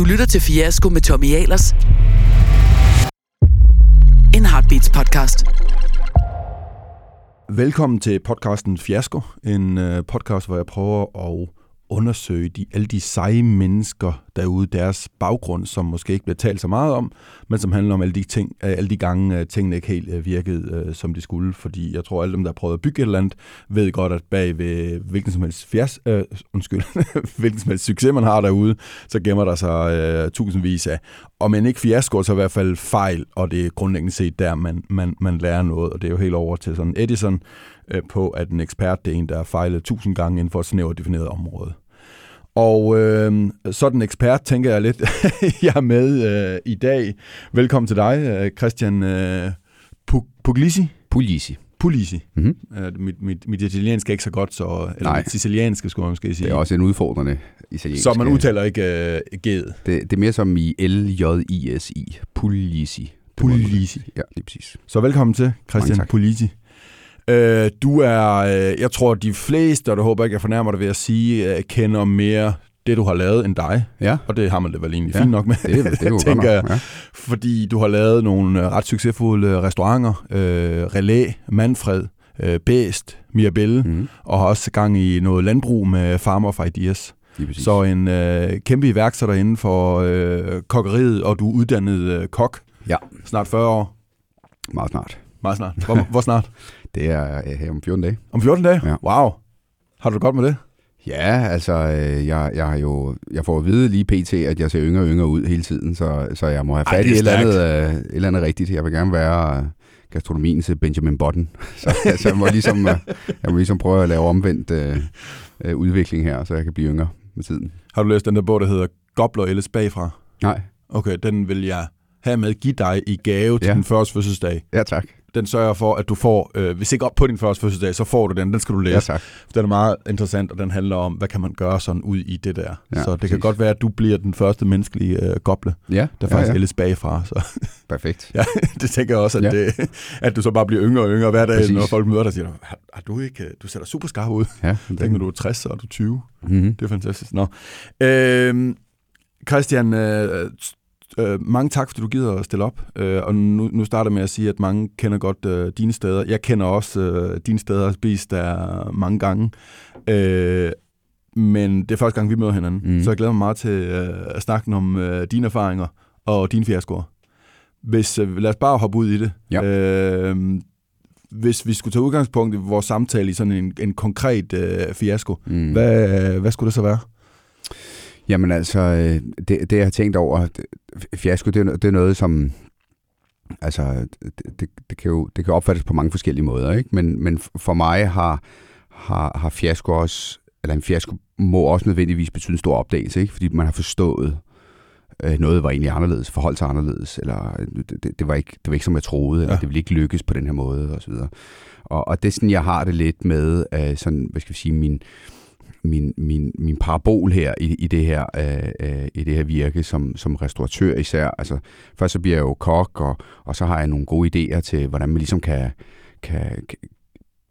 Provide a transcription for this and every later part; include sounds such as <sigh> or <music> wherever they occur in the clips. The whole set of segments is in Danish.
Du lytter til Fiasko med Tommy Ahlers. En Heartbeats podcast. Velkommen til podcasten Fiasko, en øh, podcast, hvor jeg prøver at undersøge de, alle de seje mennesker derude, deres baggrund, som måske ikke bliver talt så meget om, men som handler om alle de, ting, øh, alle de gange, øh, tingene ikke helt øh, virkede, som de skulle. Fordi jeg tror, alle dem, der har prøvet at bygge et eller andet, ved godt, at bag ved hvilken som helst, fjers, øh, undskyld, <laughs> hvilken som helst succes, man har derude, så gemmer der sig øh, tusindvis af, om men ikke fiasko, så i hvert fald fejl, og det er grundlæggende set der, man, man, man lærer noget, og det er jo helt over til sådan Edison, øh, på, at en ekspert det er en, der har fejlet tusind gange inden for et snævert defineret område. Og øh, sådan en ekspert, tænker jeg lidt, <laughs> jeg er med øh, i dag. Velkommen til dig, øh, Christian øh, Puglisi. Puglisi. Puglisi. Mm-hmm. Uh, mit, mit, mit italiensk er ikke så godt, så, eller Nej. mit sicilianske, skulle man måske sige. Det er også en udfordrende italiensk. Så man udtaler ikke uh, G'et. Det, det er mere som i L-J-I-S-I. Puglisi. Puglisi. Ja, lige præcis. Så velkommen til, Christian tak. Uh, du er, uh, jeg tror, de fleste, og det håber jeg ikke, jeg fornærmer dig ved at sige, uh, kender mere det, du har lavet, end dig. Ja. Og det har man det vel egentlig Ja, fint nok med, det, det <laughs> godt tænker jeg. ja. Fordi du har lavet nogle øh, ret succesfulde restauranter, øh, Relais, Manfred, øh, Bæst, Mirabelle, mm. Og har også gang i noget landbrug med Farmer for Ideas. Så en øh, kæmpe iværksætter inden for øh, kokkeriet, og du er uddannet øh, kok. Ja. Snart 40 år. Meget snart. Meget snart. Hvor, hvor snart? <laughs> Det er øh, her om 14 dage. Om 14 dage? Ja. Wow. Har du det godt med det? Ja, altså, øh, jeg, jeg, har jo, jeg får at vide lige pt, at jeg ser yngre og yngre ud hele tiden, så, så jeg må have fat i et eller, andet, øh, et eller andet rigtigt. Jeg vil gerne være øh, gastronomiens Benjamin Button. <laughs> Så, så jeg, må ligesom, øh, jeg må ligesom prøve at lave omvendt øh, øh, udvikling her, så jeg kan blive yngre med tiden. Har du læst den der bog, der hedder Gobler Elles bagfra? Nej. Okay, den vil jeg have med give dig i gave til Ja. din første fødselsdag. Ja, tak. Den sørger for, at du får, øh, hvis ikke op på din første fødselsdag, så får du den. Den skal du læse. Ja, tak. Den er meget interessant, og den handler om, hvad kan man gøre sådan ud i det der. Ja, så det kan præcis. godt være, at du bliver den første menneskelige øh, goble, Ja, der faktisk ja. ældes bagfra. Så Perfekt. <laughs> ja, det tænker jeg også, at, Ja. det, at du så bare bliver yngre og yngre hver dag, Præcis. når folk møder dig og siger, har, har du ikke, øh, du ser da super skarp ud. Ja, Tænk, når du er 60, så er du 20. mm-hmm. Det er fantastisk. Nå. Øh, Christian, øh, øh, mange tak, fordi du gider at stille op. Øh, og nu, nu starter med at sige, at mange kender godt øh, dine steder. Jeg kender også øh, dine steder og spist der mange gange. Øh, men det er første gang, vi møder hinanden. Mhm. Så jeg glæder mig meget til øh, at snakke om øh, dine erfaringer og dine fiaskoer. Hvis, øh, lad os bare hoppe ud i det. Ja. Øh, hvis vi skulle tage udgangspunkt i vores samtale i sådan en, en konkret øh, fiasko, mm. hvad, hvad skulle det så være? Jamen altså, øh, det, det jeg har tænkt over, fiasko, det er, det er noget, som, altså, det, det, kan jo det kan opfattes på mange forskellige måder, ikke? Men, men for mig har, har, har fiasko også, eller en fiasko må også nødvendigvis betyde en stor opdagelse, ikke? Fordi man har forstået, øh, noget var egentlig anderledes, forholdt sig anderledes, eller øh, det, det, det, var ikke, det var ikke som jeg troede, eller Ja. det ville ikke lykkes på den her måde, og så videre. Og, og det er sådan, jeg har det lidt med, øh, sådan, hvad skal vi sige, min, min, min, min parabol her i, i, det her, øh, øh, i det her virke som, som restauratør især. Altså, først så bliver jeg jo kok, og, og så har jeg nogle gode idéer til, hvordan man ligesom kan, kan,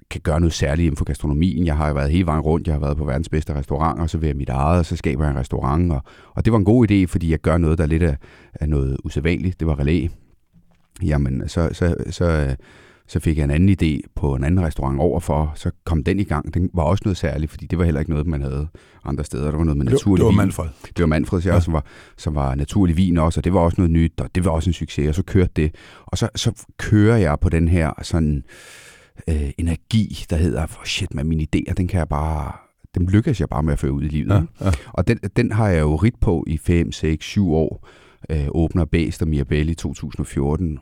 kan, gøre noget særligt inden for gastronomien. Jeg har jo været hele vejen rundt, jeg har været på verdens bedste restauranter, og så vil jeg mit eget, og så skaber jeg en restaurant. Og, og det var en god idé, fordi jeg gør noget, der er lidt af, af noget usædvanligt. Det var relæ. Jamen, så, så, så, øh, så fik jeg en anden idé på en anden restaurant overfor, så kom den i gang. Den var også noget særligt, fordi det var heller ikke noget, man havde andre steder. Der var noget med Det, naturlig det var vin. Manfred. Det var Manfred, ja. Som, var, som var naturlig vin også, og det var også noget nyt, og det var også en succes, og så kørte det. Og så, så kører jeg på den her sådan øh, energi, der hedder, oh shit, med mine idéer, den kan jeg bare, dem lykkes jeg bare med at føre ud i livet. Ja, ja. Og den, den har jeg jo rit på i 5, 6, 7 år. Øh, åbner Bæst og Mirabelle i 2014.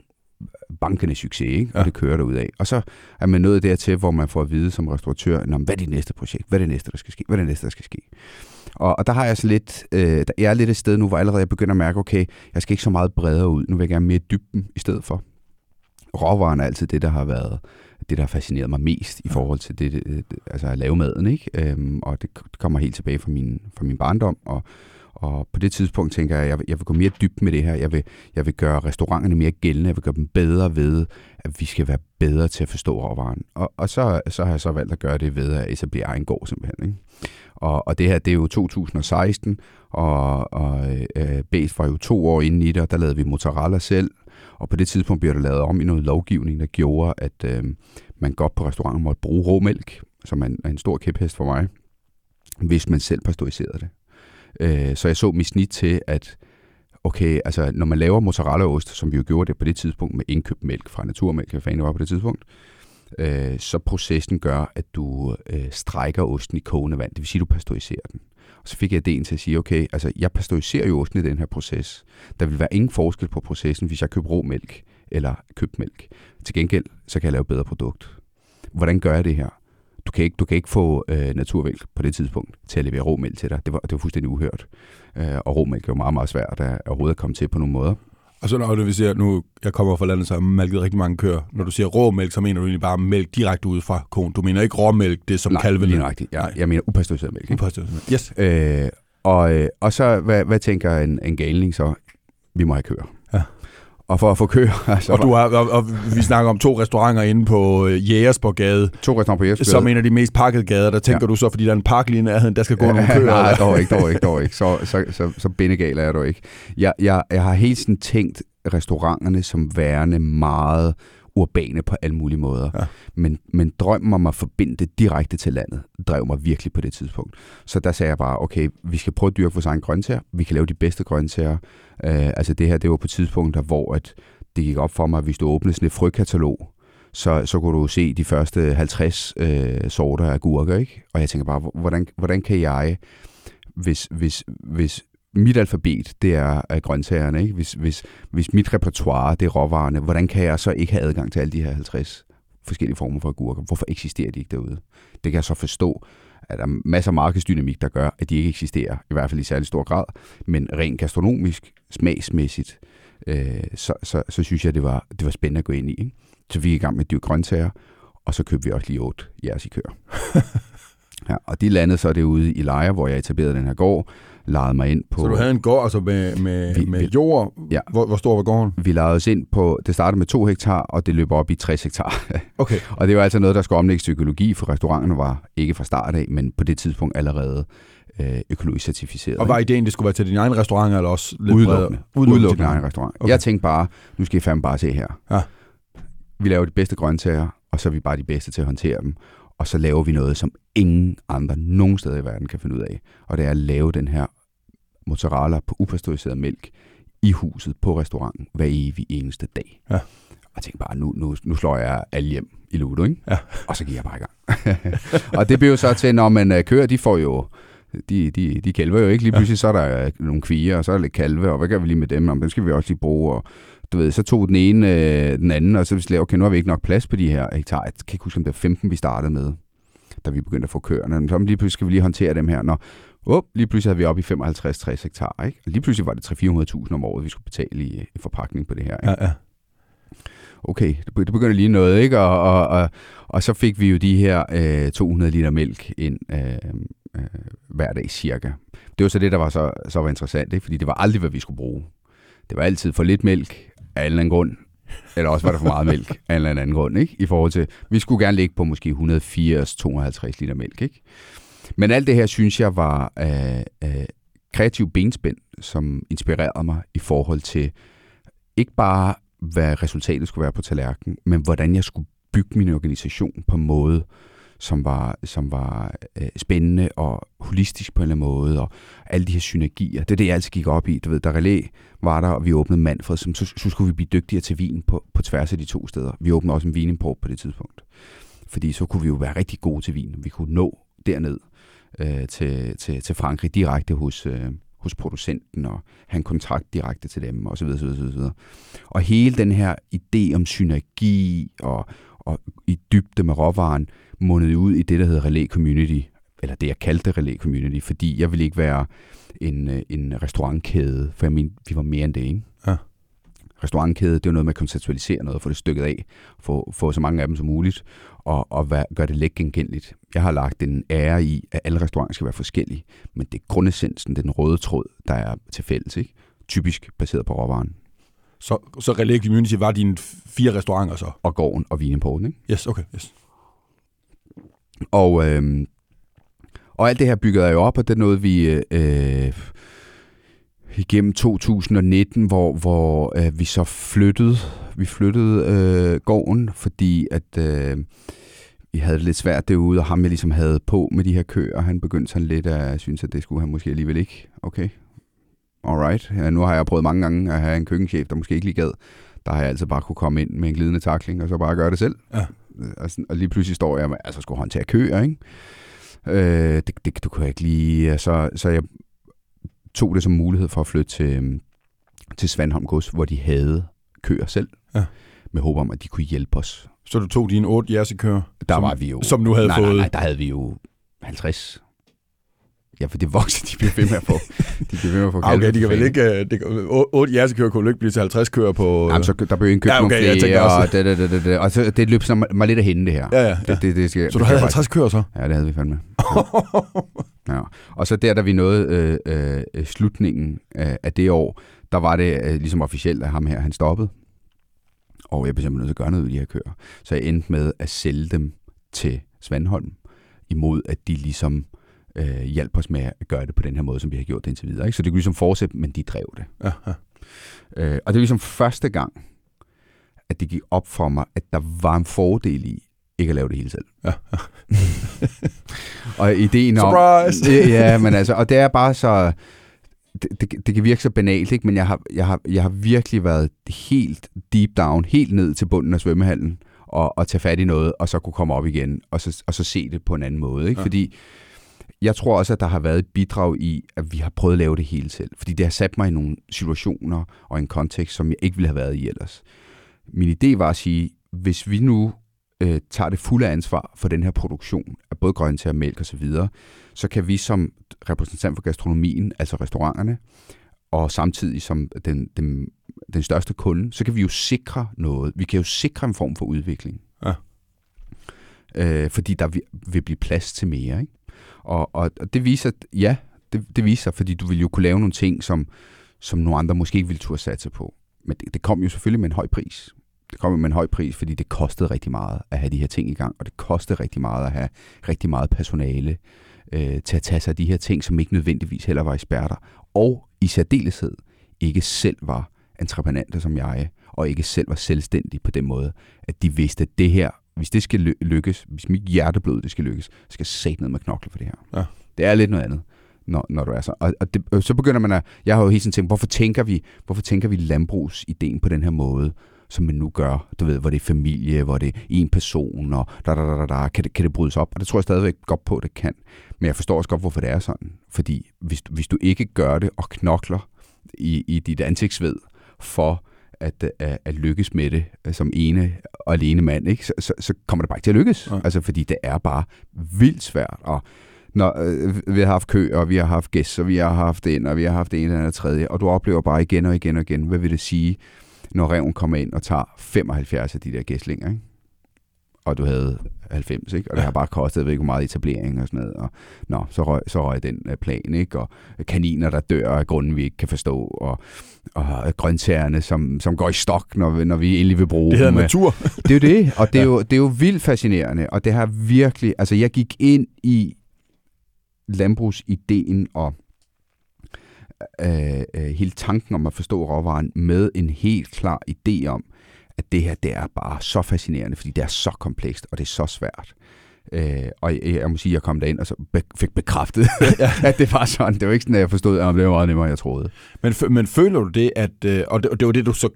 Bankende succes, ikke? Og Ja. det kører ud af. Og så er man nået dertil, hvor man får at vide som restauratør, Nå, hvad er det næste projekt? Hvad er det næste, der skal ske? Hvad er det næste, der skal ske? Og, og der har jeg så lidt, øh, der- jeg er lidt et sted nu, hvor allerede jeg begynder at mærke, okay, jeg skal ikke så meget bredere ud. Nu vil jeg gerne mere dybden i stedet for. Råvaren er altid det, der har været det, der har fascineret mig mest i forhold til det, det, altså at lave maden, ikke? Øhm, og det kommer helt tilbage fra min, fra min barndom, og, og på det tidspunkt tænker jeg, at jeg vil, jeg vil gå mere dybt med det her. Jeg vil, jeg vil gøre restauranterne mere gældende. Jeg vil gøre dem bedre ved, at vi skal være bedre til at forstå råvaren. Og, og så, så har jeg så valgt at gøre det ved at etablere egen gård simpelthen. Ikke? Og, og det her, det er jo 2016, og, og øh, øh, Bæs var jo to år inde i det, og der lavede vi mozzarella selv. Og på det tidspunkt blev der lavet om i noget lovgivning, der gjorde, at øh, man godt på restauranten måtte bruge råmælk, som er en, er en stor kæphest for mig, hvis man selv pasteuriserede det. Øh, så jeg så mit snit til, at okay, altså når man laver mozzarellaost, som vi jo gjorde det på det tidspunkt med indkøbt mælk fra naturmælk, hvad fanden det var på det tidspunkt, øh, så processen gør, at du øh, strækker osten i kogende vand. Det vil sige, at du pasteuriserer den. Og så fik jeg idéen til at sige, okay, altså jeg pasteuriserer jo osten i den her proces. Der vil være ingen forskel på processen, hvis jeg køber rå mælk eller købt mælk. Til gengæld, så kan jeg lave bedre produkt. Hvordan gør jeg det her? Du kan ikke, du kan ikke få øh, naturmælk på det tidspunkt til at levere råmælk til dig. Det var, det var fuldstændig uhørt. Øh, og råmælk er jo meget, meget svært at overhovedet at komme til på nogle måder. Og så når du siger, nu jeg kommer fra landet, så har malket rigtig mange køer. Når du siger rå mælk, så mener du egentlig bare mælk direkte ud fra konen. Du mener ikke råmælk, det som Nej, kalvene. lige rigtigt. Jeg, jeg mener upasteuriseret mælk. Upasteuriseret mælk. Yes. Øh, og, øh, og så, hvad, hvad tænker en, en galning så? Vi må have køer. Ja. Og for at få køer... <laughs> Altså, Og, du har, og, og vi snakker om to restauranter inde på øh, Jægersborggade, to restauranter på Jesper. som en af de mest pakkede gader. Der tænker Ja. du så, fordi der er en park lige nærheden, der skal gå nogle <laughs> køer. Nej, dog ikke, dog ikke, dog ikke. Så, så, så, så bindegal er dog ikke. Jeg, jeg, jeg har helt sådan tænkt restauranterne som værende meget urbane på alle mulige måder. Ja. Men, men drømmen om at forbinde det direkte til landet, drev mig virkelig på det tidspunkt. Så der sagde jeg bare, okay, vi skal prøve at dyrke vores egen grøntsager. Vi kan lave de bedste grøntsager. Uh, altså det her, det var på tidspunkter, hvor at det gik op for mig, at hvis du åbnede sådan et frøkatalog, så, så kunne du se de første 50 øh, sorter af gurker, ikke? Og jeg tænker bare, hvordan, hvordan kan jeg, hvis, hvis, hvis mit alfabet, det er af grøntsagerne, ikke? Hvis, hvis, hvis mit repertoire, det er råvarerne, hvordan kan jeg så ikke have adgang til alle de her 50 forskellige former for agurker? Hvorfor eksisterer de ikke derude? Det kan jeg så forstå, at der er masser af markedsdynamik, der gør, at de ikke eksisterer, i hvert fald i særlig stor grad, men rent gastronomisk, smagsmæssigt, øh, så, så, så synes jeg, det var, det var spændende at gå ind i. Ikke? Så vi gik i gang med at dyrke grøntsager, og så købte vi også lige otte jeres i køer. <laughs> ja, og de landede så derude i Lejre, hvor jeg etablerede den her gård, lejede mig ind på... Så du havde en gård altså med, med, Vi- med jord. Ja. Hvor, hvor stor var gården? Vi lejede os ind på... Det startede med to hektar, og det løb op i 60 hektar. <laughs> Okay. og det var altså noget, der skulle omlægges til økologi, for restauranterne var ikke fra start af, men på det tidspunkt allerede øh, økologisk certificeret. Og var ideen, det skulle være til din egen restaurant, eller også lidt Udelukkende. Udelukkende din egen restaurant. Okay. Jeg tænkte bare, nu skal I fandme bare se her. Ja. Vi laver de bedste grøntsager, og så er vi bare de bedste til at håndtere dem. Og så laver vi noget, som ingen andre nogen steder i verden kan finde ud af. Og det er at lave den her mozzarella på upasteuriseret mælk i huset på restauranten hver evig eneste dag. Ja. Og tænkte bare, nu, nu, nu slår jeg alle hjem i Ludo, ikke? Ja. Og så gik jeg bare i gang. <laughs> og det blev jo så til, når man øh, kører, de får jo de, de, de kalver jo ikke. Lige pludselig så er der øh, nogle kvier, og så er der lidt kalve, og hvad gør vi lige med dem? Om dem skal vi også lige bruge, og du ved, så tog den ene øh, den anden, og så vi okay, nu har vi ikke nok plads på de her hektar. Jeg kan ikke huske, om det var 15, vi startede med, da vi begyndte at få køerne. Men så lige pludselig skal vi lige håndtere dem her. Når, oh, lige pludselig havde vi op i 55-60 hektar, ikke? Og lige pludselig var det 300-400.000 om året, vi skulle betale i, i forpakning på det her. Ikke? Ja, ja. okay, det be- det begynder lige noget, ikke? Og, og, og, og så fik vi jo de her øh, 200 liter mælk ind øh, øh, hver dag cirka. Det var så det, der var så, så var interessant, ikke? fordi det var aldrig, hvad vi skulle bruge. Det var altid for lidt mælk af en eller anden grund, eller også var der for meget mælk af en eller anden grund, ikke? I forhold til, vi skulle gerne ligge på måske 180-250 liter mælk, ikke? Men alt det her, synes jeg, var øh, øh, kreativ benspænd, som inspirerede mig i forhold til ikke bare, hvad resultatet skulle være på tallerkenen, men hvordan jeg skulle bygge min organisation på en måde, som var, som var øh, spændende og holistisk på en eller anden måde, og alle de her synergier. Det er det, jeg altid gik op i. Du ved, der relæ var der, og vi åbnede Manfred, som, så, så skulle vi blive dygtigere til vin på, på tværs af de to steder. Vi åbnede også en vinimport på det tidspunkt. Fordi så kunne vi jo være rigtig gode til vin. Vi kunne nå derned øh, til, til, til Frankrig direkte hos, øh, hos producenten og have en kontakt direkte til dem osv. osv., osv. Og hele den her idé om synergi og, og i dybde med råvaren mundede ud i det, der hedder Relay Community, eller det, jeg kaldte Relay Community, fordi jeg ville ikke være en, øh, en restaurantkæde, for jeg mente, vi var mere end det, ikke? Ja. Restaurantkæde, det er noget med at konceptualisere noget, få det stykket af, få, få så mange af dem som muligt, og, og hvad, gøre det let genkendeligt. Jeg har lagt en ære i, at alle restauranter skal være forskellige, men det er grundessensen, det er den røde tråd, der er til fælles, ikke? typisk baseret på råvaren. Så, så Relais Community var dine fire restauranter så? Og gården og vinimporten, ikke? Yes, okay. Yes. Og, øh, og alt det her byggede jeg jo op, og det er noget, vi øh, igennem 2019, hvor, hvor øh, vi så flyttede, vi flyttede øh, gården, fordi at øh, vi havde det lidt svært derude, og ham jeg ligesom havde på med de her køer, han begyndte sådan lidt at synes, at det skulle han måske alligevel ikke. Okay, alright. Ja, nu har jeg prøvet mange gange at have en køkkenchef, der måske ikke lige gad. Der har jeg altså bare kunne komme ind med en glidende takling, og så bare gøre det selv. Ja. Og, sådan, og lige pludselig står jeg altså skulle håndtere køer, ikke? Øh, det, det, du kan ikke lige... Så, så jeg tog det som mulighed for at flytte til, til Svandholm Gods, hvor de havde køer selv. Ja. Med håb om, at de kunne hjælpe os. Så du tog dine otte jersekøer? Der som, var vi jo... Som nu havde nej, fået... Nej, nej, der havde vi jo 50. Ja, for det vokser, de bliver ved med at få. De bliver ved med at få Ah, okay, de kan vel ikke... øh, Det, kan- å- otte jersekøer kunne ikke blive til 50 køer på... Jamen, så der blev indkøbt Ja, okay, nogle flere, og, det, det, det, det, det, og så, det løb sådan mig lidt af hende, det her. Ja, ja. Det, det, det skal, Så det du havde jeg 50 køer så? Ja, det havde vi fandme. Ja. <laughs> ja. Og så der, da vi nåede øh, øh, slutningen af, af det år, der var det øh, ligesom officielt, at ham her, han stoppede. Og jeg blev simpelthen nødt til at gøre noget ved de her køer. Så jeg endte med at sælge dem til Svandholm, imod at de ligesom øh, hjalp os med at gøre det på den her måde, som vi har gjort det indtil videre. Ikke? Så det kunne ligesom fortsætte, men de drev det. Ja. Øh, og det er ligesom første gang, at det gik op for mig, at der var en fordel i ikke at lave det hele selv. Ja, <laughs> og ideen om... Surprise! ja, men altså, og det er bare så... Det, det, det kan virke så banalt, ikke? men jeg har, jeg, har, jeg har virkelig været helt deep down, helt ned til bunden af svømmehallen, og, og tage fat i noget, og så kunne komme op igen, og så, og så se det på en anden måde. Ikke? Ja. Fordi jeg tror også, at der har været et bidrag i, at vi har prøvet at lave det hele selv. Fordi det har sat mig i nogle situationer og en kontekst, som jeg ikke ville have været i ellers. Min idé var at sige, hvis vi nu øh, tager det fulde ansvar for den her produktion af både grøntsager, mælk osv., så, så kan vi som repræsentant for gastronomien, altså restauranterne, og samtidig som den, den, den største kunde, så kan vi jo sikre noget. Vi kan jo sikre en form for udvikling. Ja. Øh, fordi der vil, vil blive plads til mere. Ikke? Og, og, og det viser, ja, det, det viser, fordi du vil jo kunne lave nogle ting, som, som nogle andre måske ikke ville turde satse på. Men det, det kom jo selvfølgelig med en høj pris. Det kom jo med en høj pris, fordi det kostede rigtig meget at have de her ting i gang, og det kostede rigtig meget at have rigtig meget personale øh, til at tage sig af de her ting, som ikke nødvendigvis heller var eksperter, og i særdeleshed ikke selv var entreprenanter som jeg, og ikke selv var selvstændige på den måde, at de vidste, at det her, hvis det skal ly- lykkes, hvis mit hjerteblod det skal lykkes, skal jeg sætte ned med knokle for det her. Ja. Det er lidt noget andet, når, når du er så. Og, og det, øh, så begynder man at, jeg har jo hele tiden tænkt, hvorfor tænker vi, hvorfor tænker vi landbrugsideen på den her måde, som man nu gør, du ved, hvor det er familie, hvor det er en person, og da, da, da, da, da, kan, det, kan det brydes op? Og det tror jeg stadigvæk godt på, at det kan. Men jeg forstår også godt, hvorfor det er sådan. Fordi hvis, du- hvis du ikke gør det og knokler i, i dit ansigtsved for at, at, at lykkes med det øh, som ene og alene mand, ikke? Så, så, så kommer det bare ikke til at lykkes. Nej. Altså, fordi det er bare vildt svært. Og når øh, vi har haft kø, og vi har haft gæster, og vi har haft ind, og vi har haft ene eller andet tredje, og du oplever bare igen og igen og igen, hvad vil det sige, når reven kommer ind og tager 75 af de der gæstlinger, ikke? Og du havde 90, ikke? og det har bare kostet, jeg ved ikke, hvor meget etablering og sådan noget, og nå, så røg, så røg den øh, plan, ikke? og kaniner, der dør af grunden, vi ikke kan forstå, og, og grøntsagerne, som, som går i stok, når, vi- når vi endelig vil bruge Det hedder dem. natur. <laughs> Det er jo det, og det er, jo, det er jo vildt fascinerende, og det har virkelig, altså jeg gik ind i landbrugsideen og øh, øh, hele tanken om at forstå råvaren med en helt klar idé om, at det her, det er bare så fascinerende, fordi det er så komplekst, og det er så svært. Øh, og jeg, jeg må sige, at jeg kom derind og så be- fik bekræftet, <laughs> at det var sådan. Det var ikke sådan, at jeg forstod, at det var meget nemmere, end jeg troede. Men, men føler du det, at... øh, Og det, og det var det, du så...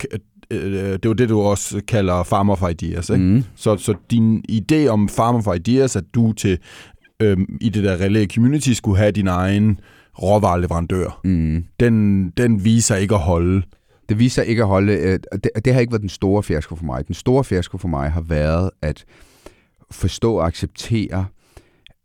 øh, Det var det, du også kalder farmer for ideas, ikke? Mm. Så, så din idé om Farmer for Ideas, at du til øhm, i det der relay community skulle have din egen råvareleverandør, Mm. den, den viser ikke at holde. Det viser sig ikke at holde. øh, og Det, det har ikke været den store fiasko for mig. Den store fiasko for mig har været at forstå og acceptere,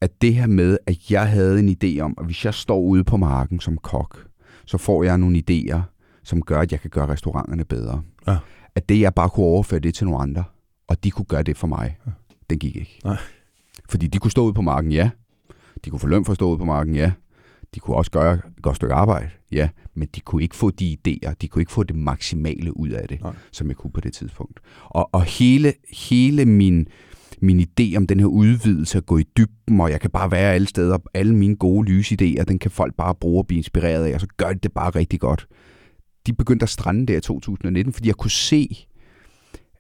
at det her med, at jeg havde en idé om, at hvis jeg står ude på marken som kok, så får jeg nogle idéer, som gør, at jeg kan gøre restauranterne bedre. Ja. At det, jeg bare kunne overføre det til nogle andre, og de kunne gøre det for mig, det gik ikke. Nej. Fordi de kunne stå ude på marken, ja. De kunne få løn for at stå ude på marken, ja. De kunne også gøre et godt stykke arbejde, ja, men de kunne ikke få de idéer, de kunne ikke få det maksimale ud af det, Nej. som jeg kunne på det tidspunkt. Og, og hele, hele min, min idé om den her udvidelse at gå i dybden, og jeg kan bare være alle steder, alle mine gode lysidéer, den kan folk bare bruge og blive inspireret af, og så gør de det bare rigtig godt. De begyndte at strande der i 2019, fordi jeg kunne se,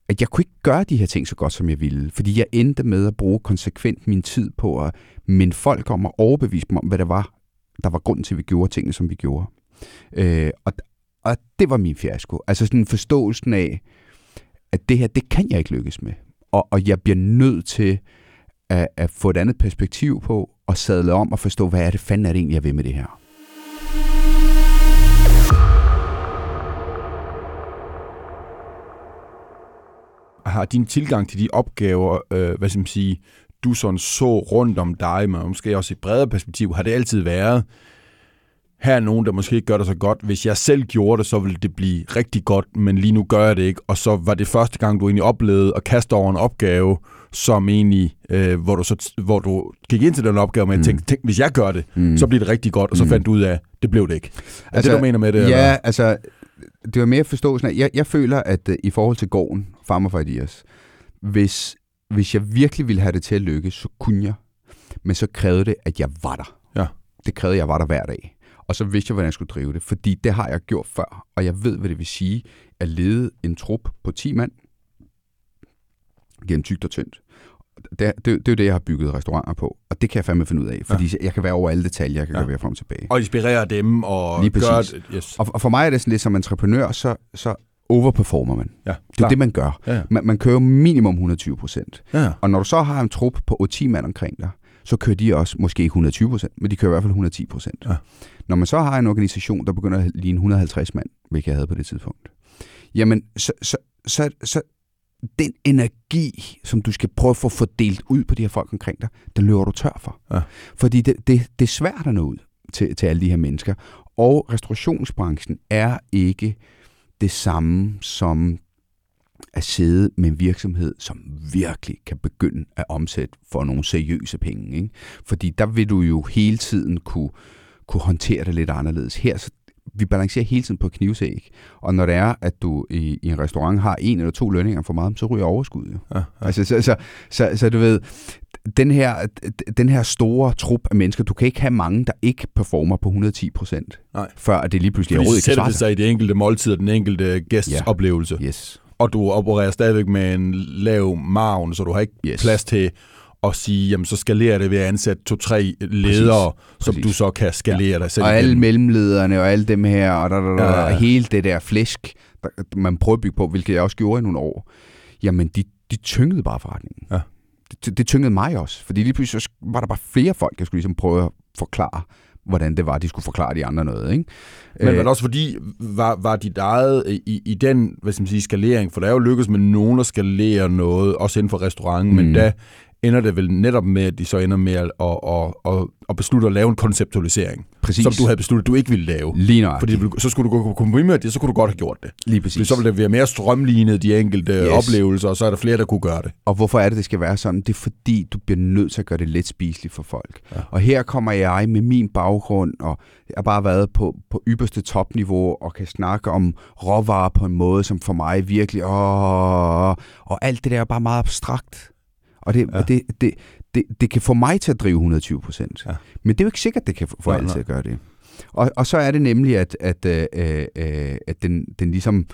at jeg kunne ikke gøre de her ting så godt, som jeg ville. Fordi jeg endte med at bruge konsekvent min tid på at minde folk om at overbevise dem om, hvad det var, der var grunden til, at vi gjorde tingene, som vi gjorde. Øh, og, og det var min fiasko. Altså sådan forståelsen af, at det her, det kan jeg ikke lykkes med. Og, og jeg bliver nødt til at, at få et andet perspektiv på, og sadle om og forstå, hvad er det fanden er det egentlig, jeg vil med det her. Har din tilgang til de opgaver, øh, hvad skal man sige, du sådan så rundt om dig, men måske også i et bredere perspektiv, har det altid været, her er nogen, der måske ikke gør det så godt. Hvis jeg selv gjorde det, så ville det blive rigtig godt, men lige nu gør jeg det ikke. Og så var det første gang, du egentlig oplevede at kaste over en opgave, som egentlig, øh, hvor, du så, hvor du gik ind til den opgave, men mm. tænkte, tænk, hvis jeg gør det, mm. så bliver det rigtig godt, og så Mm. fandt du ud af, det blev det ikke. Er altså, Altså, det, du mener med det? Ja, eller? altså, det var mere forståelsen af, jeg, jeg føler, at uh, i forhold til gården, Farmer for Ideas, hvis, hvis jeg virkelig ville have det til at lykkes, så kunne jeg. Men så krævede det, at jeg var der. Ja. Det krævede, at jeg var der hver dag. Og så vidste jeg, hvordan jeg skulle drive det. Fordi det har jeg gjort før, og jeg ved, hvad det vil sige at lede en trup på 10 mand gennem tygt og tyndt. Det, det, det er jo det, jeg har bygget restauranter på, og det kan jeg fandme finde ud af, fordi ja. jeg kan være over alle detaljer, jeg kan Ja. være frem og tilbage. Og inspirere dem, og Lige gøre det. Yes. Og, og for mig er det sådan lidt som entreprenør, så, så overperformer man. Ja, Det er det, man gør. Ja, ja. Man, man kører minimum 120 procent. ja, ja. Og når du så har en trup på 10 mand omkring dig, så kører de også måske ikke 120 procent, men de kører i hvert fald 110 procent. Ja. Når man så har en organisation, der begynder at ligne 150 mand, hvilket jeg havde på det tidspunkt, jamen så, så, så, så den energi, som du skal prøve at få fordelt ud på de her folk omkring dig, den løber du tør for. Ja. Fordi det, det, det er svært at nå ud til, til alle de her mennesker. Og restaurationsbranchen er ikke det samme som at sidde med en virksomhed, som virkelig kan begynde at omsætte for nogle seriøse penge. Ikke? Fordi der vil du jo hele tiden kunne, kunne håndtere det lidt anderledes. Her, så vi balancerer hele tiden på knivsæg, og når det er, at du i, i en restaurant har en eller to lønninger for meget, så ryger overskud jo. ja, ja. Altså, så, så, så, så du ved, den her, den her store trup af mennesker, du kan ikke have mange, der ikke performer på 110 procent, før at det lige pludselig så ikke kan sætter det sig. sig i det enkelte måltid og den enkelte gæsts Ja. oplevelse. Yes. Og du opererer stadigvæk med en lav margen, så du har ikke Yes. plads til at sige, jamen så skalerer det ved at ansætte to-tre ledere, som Præcis. du så kan skalere ja. dig selv Og alle igennem. mellemlederne og alle dem her, og, der, der, der, Ja, ja. hele det der flæsk, der, man prøver at bygge på, hvilket jeg også gjorde i nogle år, jamen de, de tyngede bare forretningen. Ja. Det, det tyngede mig også, fordi lige pludselig så var der bare flere folk, jeg skulle ligesom prøve at forklare, hvordan det var, de skulle forklare de andre noget. Ikke? Men var Øh, det også fordi, var, var dit eget i, i den hvad skal man sige, skalering, for der er jo lykkedes med nogen at skalere noget, også inden for restauranten, mm. men Mm. Der ender det vel netop med, at de så ender med at, at, at, at, at beslutte at lave en konceptualisering, præcis. som du havde besluttet, du ikke ville lave. Lige nøjagtigt. Fordi det ville- så skulle du gå på kompromis med det, så kunne du godt have gjort det. Lige Fordi præcis. så ville det være mere strømlignet, de enkelte. Yes. oplevelser, og så er der flere, der kunne gøre det. Og hvorfor er det, det skal være sådan? Det er fordi, du bliver nødt til at gøre det let spiseligt for folk. Ja. Og her kommer jeg med min baggrund, og jeg har bare været på, på ypperste topniveau, og kan snakke om råvarer på en måde, som for mig virkelig... Åh, og alt det der er bare meget abstrakt. Og det, Ja. det, det, det, det kan få mig til at drive 120 procent. Ja. Men det er jo ikke sikkert, det kan få alle til at gøre det. Og, og så er det nemlig, at, at, øh, øh, at den, den ligesom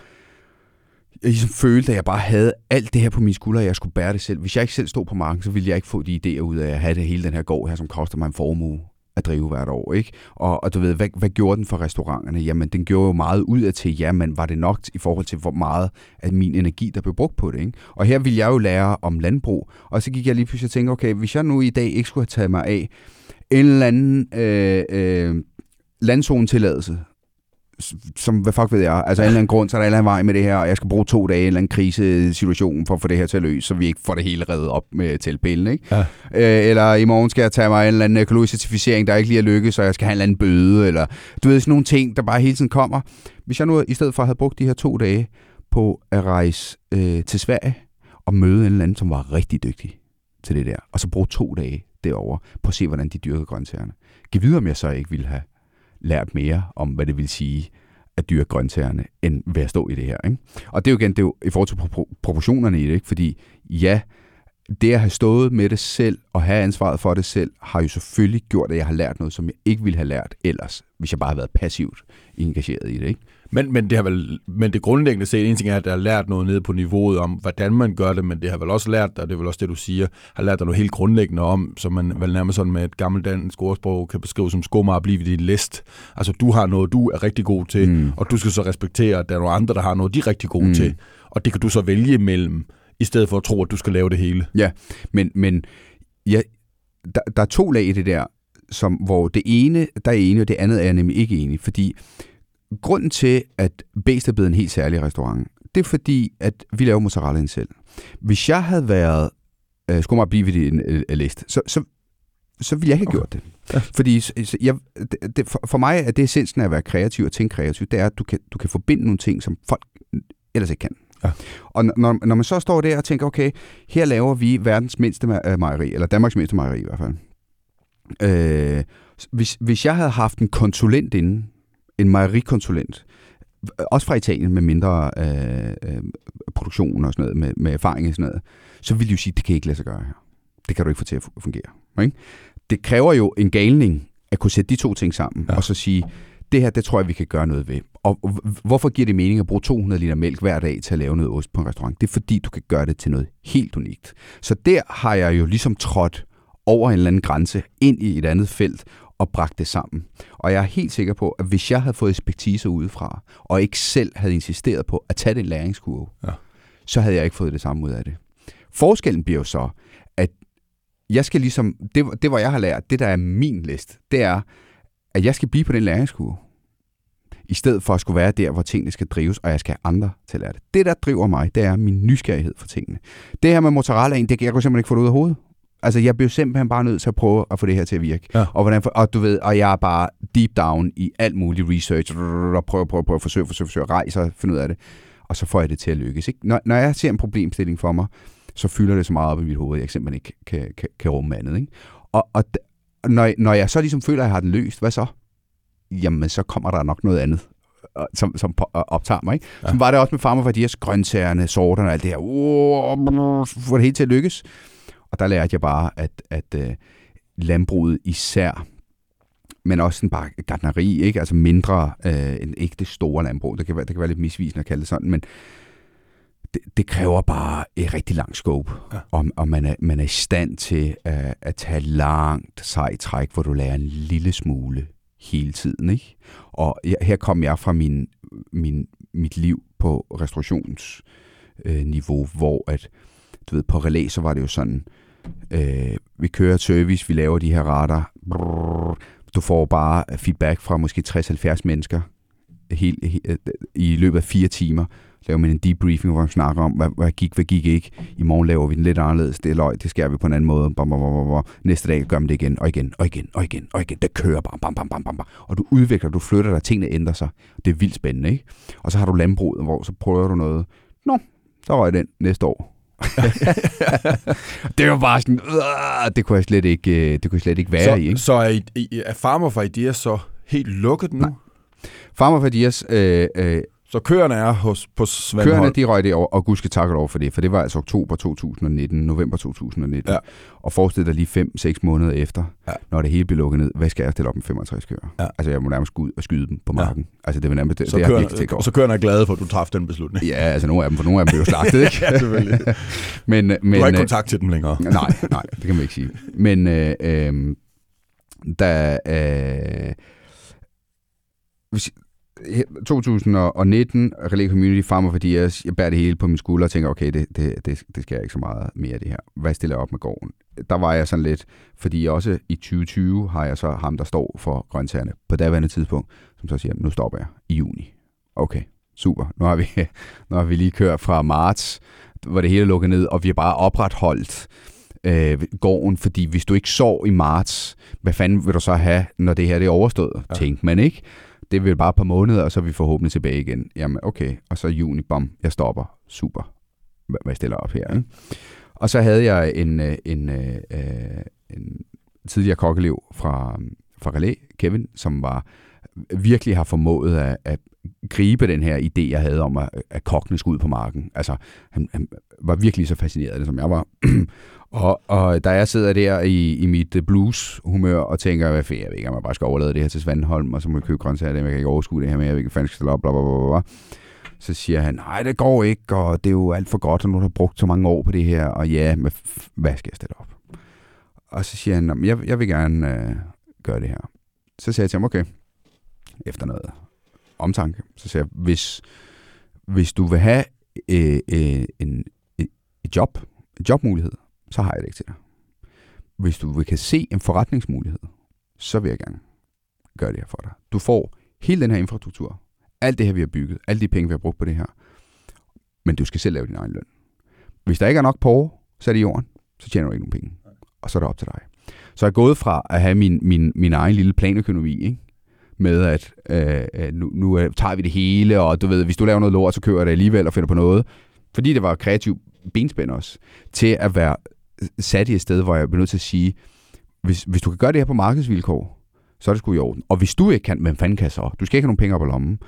jeg ligesom følte, at jeg bare havde alt det her på mine skuldre, og jeg skulle bære det selv. Hvis jeg ikke selv stod på marken, så ville jeg ikke få de idéer ud af at have det hele den her gård her, som koster mig en formue at drive hvert år. Ikke? Og, og du ved, hvad, hvad gjorde den for restauranterne? Jamen, den gjorde jo meget ud af til, ja, men var det nok i forhold til, hvor meget af min energi, der blev brugt på det? Ikke? Og her ville jeg jo lære om landbrug, og så gik jeg lige pludselig og tænkte, okay, hvis jeg nu i dag ikke skulle have taget mig af en eller anden øh, øh, landzonetilladelse, som, hvad fuck ved jeg, altså en eller anden grund, så er der en eller anden vej med det her, og jeg skal bruge to dage i en eller anden krisesituation for at få det her til at løse, så vi ikke får det hele reddet op med teltpælen, ikke? Ja. Øh, eller i morgen skal jeg tage mig en eller anden økologisk certificering, der ikke lige er lykkes, så jeg skal have en eller anden bøde, eller du ved, sådan nogle ting, der bare hele tiden kommer. Hvis jeg nu i stedet for havde brugt de her to dage på at rejse øh, til Sverige og møde en eller anden, som var rigtig dygtig til det der, og så bruge to dage derovre. Prøv at se, hvordan de dyrker grøntsagerne. Giv videre, om jeg så ikke ville have lært mere om, hvad det vil sige at dyrke grøntsagerne, end ved at stå i det her. Ikke? Og det er jo igen det er jo i forhold til pro- proportionerne i det, ikke? fordi ja, det at have stået med det selv og have ansvaret for det selv, har jo selvfølgelig gjort, at jeg har lært noget, som jeg ikke ville have lært ellers, hvis jeg bare havde været passivt engageret i det. Ikke? Men, men, det har vel, men det grundlæggende set, en ting er, at jeg har lært noget nede på niveauet om, hvordan man gør det, men det har vel også lært, og det er vel også det, du siger, har lært dig noget helt grundlæggende om, som man vel nærmest sådan med et gammelt dansk ordsprog kan beskrive som skummer at blive ved din list. Altså, du har noget, du er rigtig god til, mm. og du skal så respektere, at der er nogle andre, der har noget, de er rigtig gode mm. til. Og det kan du så vælge imellem, i stedet for at tro, at du skal lave det hele. Ja, men, men ja, der, der er to lag i det der, som, hvor det ene, der er enig, og det andet er jeg nemlig ikke enig, fordi grunden til, at Bæst er blevet en helt særlig restaurant, det er fordi, at vi laver mozzarellaen selv. Hvis jeg havde været, øh, skulle mig blive ved din øh, liste, så, så, så ville jeg ikke have gjort det. Ja. Fordi så, jeg, det, det, for, for mig er det essensen af at være kreativ og tænke kreativt, det er, at du kan, du kan forbinde nogle ting, som folk ellers ikke kan. Ja. Og når, når man så står der og tænker, okay, her laver vi verdens mindste mejeri, eller Danmarks mindste mejeri i hvert fald. Øh, hvis, hvis jeg havde haft en konsulent inden, en mejerikonsulent, også fra Italien med mindre øh, øh, produktion og sådan noget, med, med erfaring og sådan noget, så ville de jo sige, det kan ikke lade sig gøre her. Det kan du ikke få til at fungere. Ikke? Det kræver jo en galning at kunne sætte de to ting sammen, ja. og så sige, det her, det tror jeg, vi kan gøre noget ved. Og hvorfor giver det mening at bruge 200 liter mælk hver dag til at lave noget ost på en restaurant? Det er fordi, du kan gøre det til noget helt unikt. Så der har jeg jo ligesom trådt over en eller anden grænse ind i et andet felt og bragt det sammen. Og jeg er helt sikker på, at hvis jeg havde fået ekspertise udefra, og ikke selv havde insisteret på at tage den læringskurve, ja. så havde jeg ikke fået det samme ud af det. Forskellen bliver jo så, at jeg skal ligesom, det, det hvor jeg har lært, det der er min list, det er, at jeg skal blive på den læringskurve. I stedet for at skulle være der, hvor tingene skal drives, og jeg skal have andre til at lære det. Det, der driver mig, det er min nysgerrighed for tingene. Det her med mozzarellaen, det kan jeg simpelthen ikke få det ud af hovedet. Altså, jeg bliver simpelthen bare nødt til at prøve at få det her til at virke. Ja. Og, hvordan, og du ved, og jeg er bare deep down i alt muligt research, og prøver, prøver, prøver, forsøge, forsøge, forsøge, rejse og finde ud af det. Og så får jeg det til at lykkes. Ikke? Når, når jeg ser en problemstilling for mig, så fylder det så meget op i mit hoved, at jeg simpelthen ikke kan, kan, kan rumme andet. Ikke? Og, og når, når jeg så ligesom føler, at jeg har den løst, hvad så? Jamen, så kommer der nok noget andet som, som optager mig. Ikke? Ja. Som var det også med Farmer Værdiers grøntsagerne, sorterne og alt det her. Uh, få det helt til at lykkes. Og der lærte jeg bare, at, at uh, landbruget især, men også sådan bare gardneri, ikke? altså mindre uh, end ikke det store landbrug. Det kan, være, det kan være lidt misvisende at kalde det sådan, men det, det kræver bare et rigtig langt scope, ja. og, og man, er, man er i stand til uh, at tage langt sejt træk, hvor du lærer en lille smule hele tiden. Ikke? Og her kom jeg fra min, min, mit liv på restaurationsniveau, øh, hvor at, du ved, på relæ, så var det jo sådan, øh, Øh, vi kører service, vi laver de her retter, brrr, du får bare feedback fra måske 60-70 mennesker helt, helt, øh, i løbet af fire timer, laver man en debriefing, hvor man snakker om, hvad, hvad gik, hvad gik ikke. I morgen laver vi den lidt anderledes. Det er løg, det skærer vi på en anden måde. Bam, bam, bam, bam. Næste dag gør man det igen, og igen, og igen, og igen, og igen. Det kører bare, bam, bam, bam, bam, bam. Og du udvikler, du flytter dig, tingene ændrer sig. Det er vildt spændende, ikke? Og så har du landbruget, hvor så prøver du noget. Nå, så røg den næste år. <laughs> det var bare sådan, øh, det kunne jeg slet ikke, øh, det kunne jeg slet ikke være så, i. Ikke? Så er, er Farmer for Ideas så helt lukket nu? Nej. Farmer for Ideas øh, øh, så køerne er hos, på Svendhold? Køerne, de røg det over, og gud skal takke over for det, for det var altså oktober 2019, november 2019. Ja. Og forestil dig lige 5-6 måneder efter, ja. når det hele bliver lukket ned, hvad skal jeg stille op med 65 køer? Ja. Altså, jeg må nærmest gå ud og skyde dem på marken. Ja. Altså, det vil nærmest, det, så det køerne, har Så køerne er glade for, at du træffede den beslutning? Ja, altså, nogle af dem, for nogle af dem blev jo <laughs> slagtet, ikke? ja, selvfølgelig. men, <laughs> men, du har ikke kontakt til dem længere? <laughs> nej, nej, det kan man ikke sige. Men øh, øh, der... Øh, 2019, Relay Community Farmer for Dias, jeg bærer det hele på min skulder og tænker, okay, det, det, det, det skal jeg ikke så meget mere af det her. Hvad stiller jeg op med gården? Der var jeg sådan lidt, fordi også i 2020 har jeg så ham, der står for grøntsagerne på daværende tidspunkt, som så siger, nu stopper jeg i juni. Okay, super. Nu har vi, <laughs> nu har vi lige kørt fra marts, hvor det hele lukket ned, og vi har bare opretholdt øh, gården, fordi hvis du ikke sov i marts, hvad fanden vil du så have, når det her det er overstået? Ja. Tænkte man ikke det er vel bare et par måneder, og så er vi forhåbentlig tilbage igen. Jamen, okay. Og så juni, bom, jeg stopper. Super. Hvad stiller op her. Ikke? Og så havde jeg en, øh, en, en, en tidligere kokkelev fra, fra Relais, Kevin, som var virkelig har formået at, at gribe den her idé, jeg havde om, at, at kokkene skulle ud på marken. Altså, han, han var virkelig så fascineret af det, som jeg var. <clears throat> og, og da jeg sidder der i, i mit blues-humør og tænker, hvad fanden, jeg ved ikke, om jeg bare skal overlade det her til Svandholm, og så må jeg købe grøntsager, jeg kan ikke overskue det her med, jeg ved ikke, fanden skal op, bla, bla, bla, bla. Så siger han, nej, det går ikke, og det er jo alt for godt, og nu har du brugt så mange år på det her, og ja, men hvad skal jeg stille op? Og så siger han, jeg, jeg vil gerne øh, gøre det her. Så siger jeg til ham, okay, efter noget omtanke, så siger jeg, hvis, hvis du vil have øh, øh, en, et, et job, en jobmulighed, så har jeg det ikke til dig. Hvis du vil kan se en forretningsmulighed, så vil jeg gerne gøre det her for dig. Du får hele den her infrastruktur, alt det her, vi har bygget, alle de penge, vi har brugt på det her, men du skal selv lave din egen løn. Hvis der ikke er nok på så er det i jorden, så tjener du ikke nogen penge. Og så er det op til dig. Så jeg er gået fra at have min, min, min egen lille planøkonomi, ikke? Med at øh, nu, nu øh, tager vi det hele, og du ved, hvis du laver noget lort, så kører jeg det alligevel og finder på noget. Fordi det var kreativ benspænd også, til at være sat i et sted, hvor jeg bliver nødt til at sige, hvis, hvis du kan gøre det her på markedsvilkår, så er det sgu i orden. Og hvis du ikke kan, hvem fanden kan så? Du skal ikke have nogen penge op på lommen.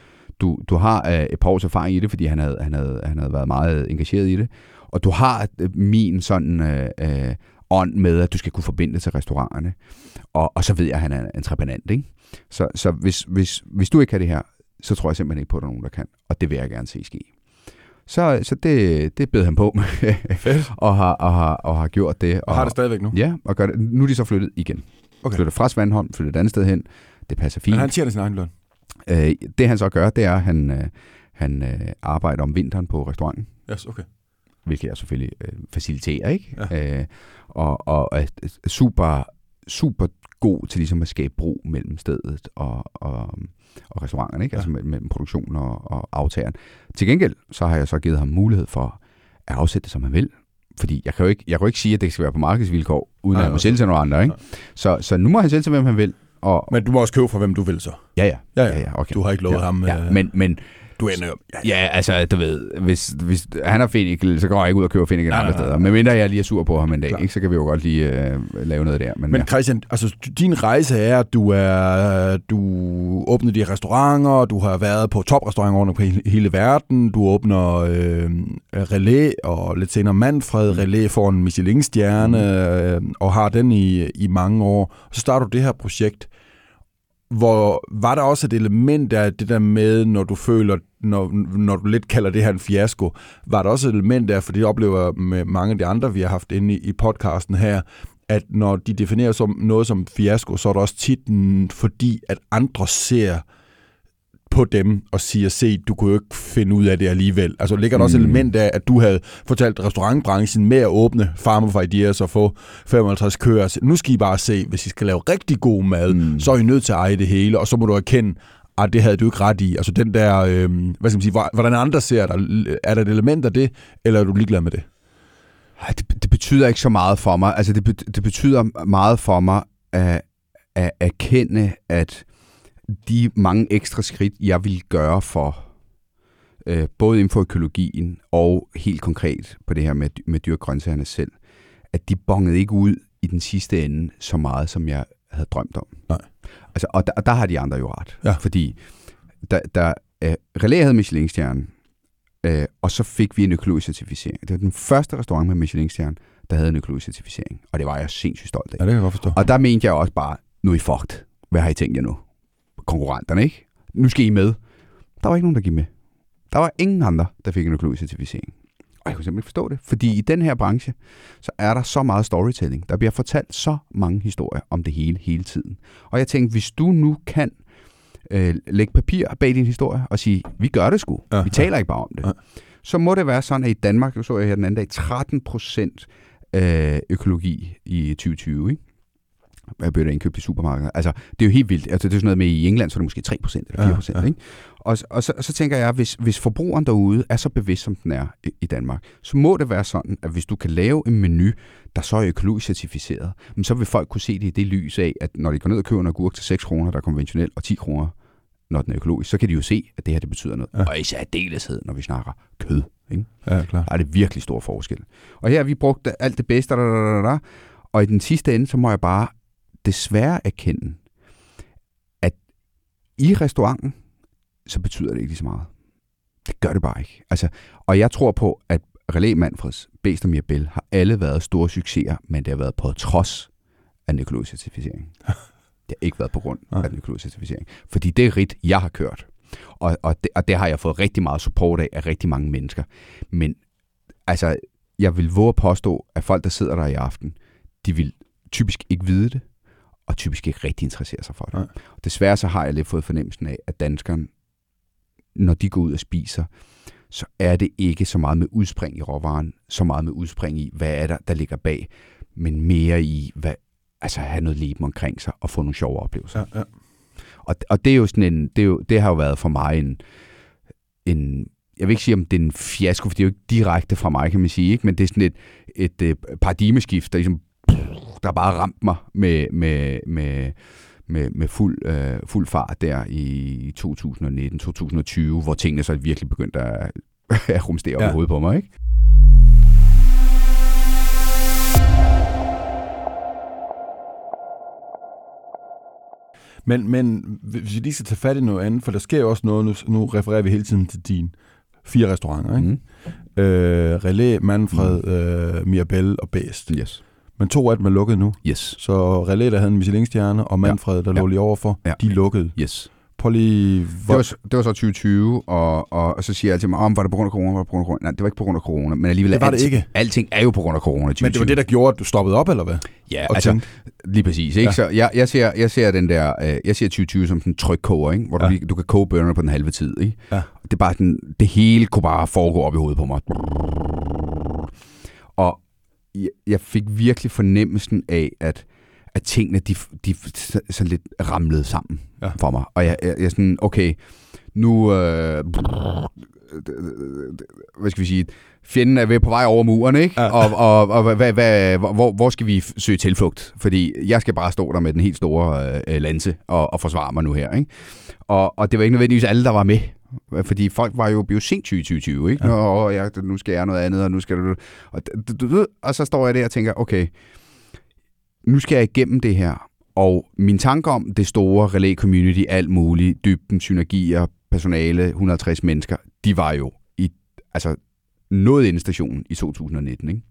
Du, du har øh, et par års erfaring i det, fordi han havde, han, havde, han havde været meget engageret i det. Og du har øh, min sådan øh, øh, ånd med, at du skal kunne forbinde til restauranterne. Og, og så ved jeg, at han er entreprenant, ikke? Så, så hvis, hvis, hvis du ikke kan det her, så tror jeg simpelthen ikke på, at der er nogen, der kan. Og det vil jeg gerne se ske. Så, så det, det bed han på med, <laughs> og, har, og, har, og har gjort det. Og, og har det stadigvæk nu? Ja, og gør det. nu er de så flyttet igen. Okay. Flyttet fra Svandholm, flyttet et andet sted hen. Det passer fint. Men han tjener sin egen løn? Øh, det han så gør, det er, at han, øh, han øh, arbejder om vinteren på restauranten. Yes, okay. Hvilket jeg selvfølgelig øh, faciliterer, ikke? Ja. Øh, og, og er super, super god til ligesom at skabe bro mellem stedet og, og, og restauranterne, ikke? Ja. altså mellem produktionen og, og aftageren. Til gengæld, så har jeg så givet ham mulighed for at afsætte det, som han vil. Fordi jeg kan jo ikke, jeg kan jo ikke sige, at det skal være på markedsvilkår, uden Ej, at han må sælge til nogle andre. Ikke? Så, så nu må han sælge til, hvem han vil. Og, men du må også købe fra, hvem du vil så? Ja, ja. ja, ja. ja, ja okay. Du har ikke lovet ja, ham... Ja, øh... men, men du ender jo... Ja, ja, altså, du ved, hvis, hvis han har finikel, så går jeg ikke ud og køber finikel andre steder. Men mindre jeg lige er sur på ham en dag, ikke, så kan vi jo godt lige uh, lave noget der. Men, men ja. Christian, altså, din rejse er, at du, er, du åbner de restauranter, du har været på toprestauranter rundt på hele verden, du åbner øh, Relais og lidt senere Manfred. Mm. Relais får en Michelin-stjerne mm. øh, og har den i, i mange år. Så starter du det her projekt hvor var der også et element af det der med, når du føler, når, når du lidt kalder det her en fiasko, var der også et element af, for det oplever jeg med mange af de andre, vi har haft inde i, i podcasten her, at når de definerer som noget som fiasko, så er det også tit fordi, at andre ser på dem og siger, se, du kunne jo ikke finde ud af det alligevel. Altså ligger der også mm. element af, at du havde fortalt restaurantbranchen med at åbne Farmer for Ideas og få 55 køer. Nu skal I bare se, hvis I skal lave rigtig god mad, mm. så er I nødt til at eje det hele, og så må du erkende, at det havde du ikke ret i. Altså den der, øh, hvad skal man sige, hvordan andre ser dig, er der et element af det, eller er du ligeglad med det? Det, det betyder ikke så meget for mig. Altså det, det betyder meget for mig at, at erkende, at de mange ekstra skridt, jeg vil gøre for øh, både inden for økologien og helt konkret på det her med, med dyrgrøntsagerne selv, at de bongede ikke ud i den sidste ende så meget, som jeg havde drømt om. Nej. Altså, og, der, og der har de andre jo ret. Ja. Fordi der, der øh, Relais havde Michelin-stjernen, øh, og så fik vi en økologisk certificering. Det var den første restaurant med Michelin-stjerne, der havde en økologisk certificering. Og det var jeg sindssygt stolt af. Ja, det kan jeg godt forstå. Og der mente jeg også bare, nu er I fucked. Hvad har I tænkt jer nu? Konkurrenterne, ikke? Nu skal I med. Der var ikke nogen, der gik med. Der var ingen andre, der fik en økologisk certificering. Og jeg kunne simpelthen ikke forstå det, fordi i den her branche, så er der så meget storytelling. Der bliver fortalt så mange historier om det hele, hele tiden. Og jeg tænkte, hvis du nu kan øh, lægge papir bag din historie og sige, vi gør det sgu, ja, vi taler ikke bare om det, ja. så må det være sådan, at i Danmark, nu så jeg her den anden dag, 13 procent øh, økologi i 2020, ikke? Der indkøbt i supermarkedet. Altså, det er jo helt vildt. Altså, det er sådan noget med, i England, så er det måske 3% eller 4%. Ja, ja. Ikke? Og, og, så, og så tænker jeg, hvis, hvis forbrugeren derude er så bevidst, som den er i, i Danmark, så må det være sådan, at hvis du kan lave en menu, der så er økologisk certificeret, men så vil folk kunne se det i det lys af, at når de går ned og køber en agurk til 6 kroner, der er konventionel, og 10 kroner, når den er økologisk, så kan de jo se, at det her det betyder noget. Ja. Og især deleshed, når vi snakker kød. Ikke? Ja, klar. Der er det virkelig stor forskel. Og her har vi brugt alt det bedste, der, der, der, der, og i den sidste ende, så må jeg bare desværre erkende, at i restauranten, så betyder det ikke lige så meget. Det gør det bare ikke. Altså, og jeg tror på, at Relé Manfreds, Bæst og Mirabel har alle været store succeser, men det har været på trods af den økologiske certificering. <laughs> Det har ikke været på grund af den økologiske certificering. Fordi det er rigt, jeg har kørt. Og, og, det, og det har jeg fået rigtig meget support af, af rigtig mange mennesker. Men altså, jeg vil våge at påstå, at folk, der sidder der i aften, de vil typisk ikke vide det, og typisk ikke rigtig interessere sig for det. Nej. Desværre så har jeg lidt fået fornemmelsen af, at danskerne, når de går ud og spiser, så er det ikke så meget med udspring i råvaren, så meget med udspring i, hvad er der, der ligger bag, men mere i, hvad, altså have noget leben omkring sig og få nogle sjove oplevelser. Ja, ja. Og, og det er jo sådan en, det, er jo, det har jo været for mig en, en, jeg vil ikke sige, om det er en fiasko, for det er jo ikke direkte fra mig, kan man sige, ikke? men det er sådan et, et, et paradigmeskift, der ligesom, der bare ramt mig med, med, med, med, med fuld, øh, fuld fart der i 2019-2020, hvor tingene så virkelig begyndte at, <laughs> at rumstere op Ja. i hovedet på mig. Ikke? Men, men hvis vi lige skal tage fat i noget andet, for der sker jo også noget, nu, nu refererer vi hele tiden til dine fire restauranter, ikke? Mm. Øh, Relé, Manfred, mm. øh, Mirabelle og Bæst. Yes. Men to af dem er lukket nu. Yes. Så der havde en Michelin-stjerne, og Manfred, der Ja. lå lige overfor, Ja. de er lukket. Yes. Prøv lige... Det Hvor, var, så- det var så 2020, og, og, og så siger jeg til mig, om var det på grund af corona, var det på grund af corona? Nej, det var ikke på grund af corona, men alligevel Det var det alting, ikke. alting er jo på grund af corona i 2020. men det var det, der gjorde, at du stoppede op, eller hvad? Ja, Og altså tænkte, lige præcis. Ikke? Ja. Så jeg, jeg, ser, jeg ser den der, øh, jeg ser 2020 som sådan en trykkoger, ikke? hvor Ja. du, lige, du kan koge bønner på den halve tid. Ikke? Ja. Det er bare sådan, det hele kunne bare foregå op i hovedet på mig. Og jeg, fik virkelig fornemmelsen af, at at tingene, de, de sådan lidt ramlede sammen Ja. for mig. Og jeg, jeg, jeg sådan, okay, nu, øh, hvad skal vi sige, fjenden er ved på vej over muren, ikke? Ja. Og, og, og hvad, hvad, hvor, hvor skal vi søge tilflugt? Fordi jeg skal bare stå der med den helt store øh, lanse og, og forsvare mig nu her, ikke? Og, og det var ikke nødvendigvis alle, der var med. Fordi folk var jo blevet sent 2020, ikke? Ja. Og ja, nu skal jeg noget andet, og nu skal du... Og, og så står jeg der og tænker, okay, nu skal jeg igennem det her. Og min tanke om det store relay community, alt muligt, dybden, synergier, personale, 150 mennesker, de var jo i, altså, noget inden stationen i 2019. Ikke?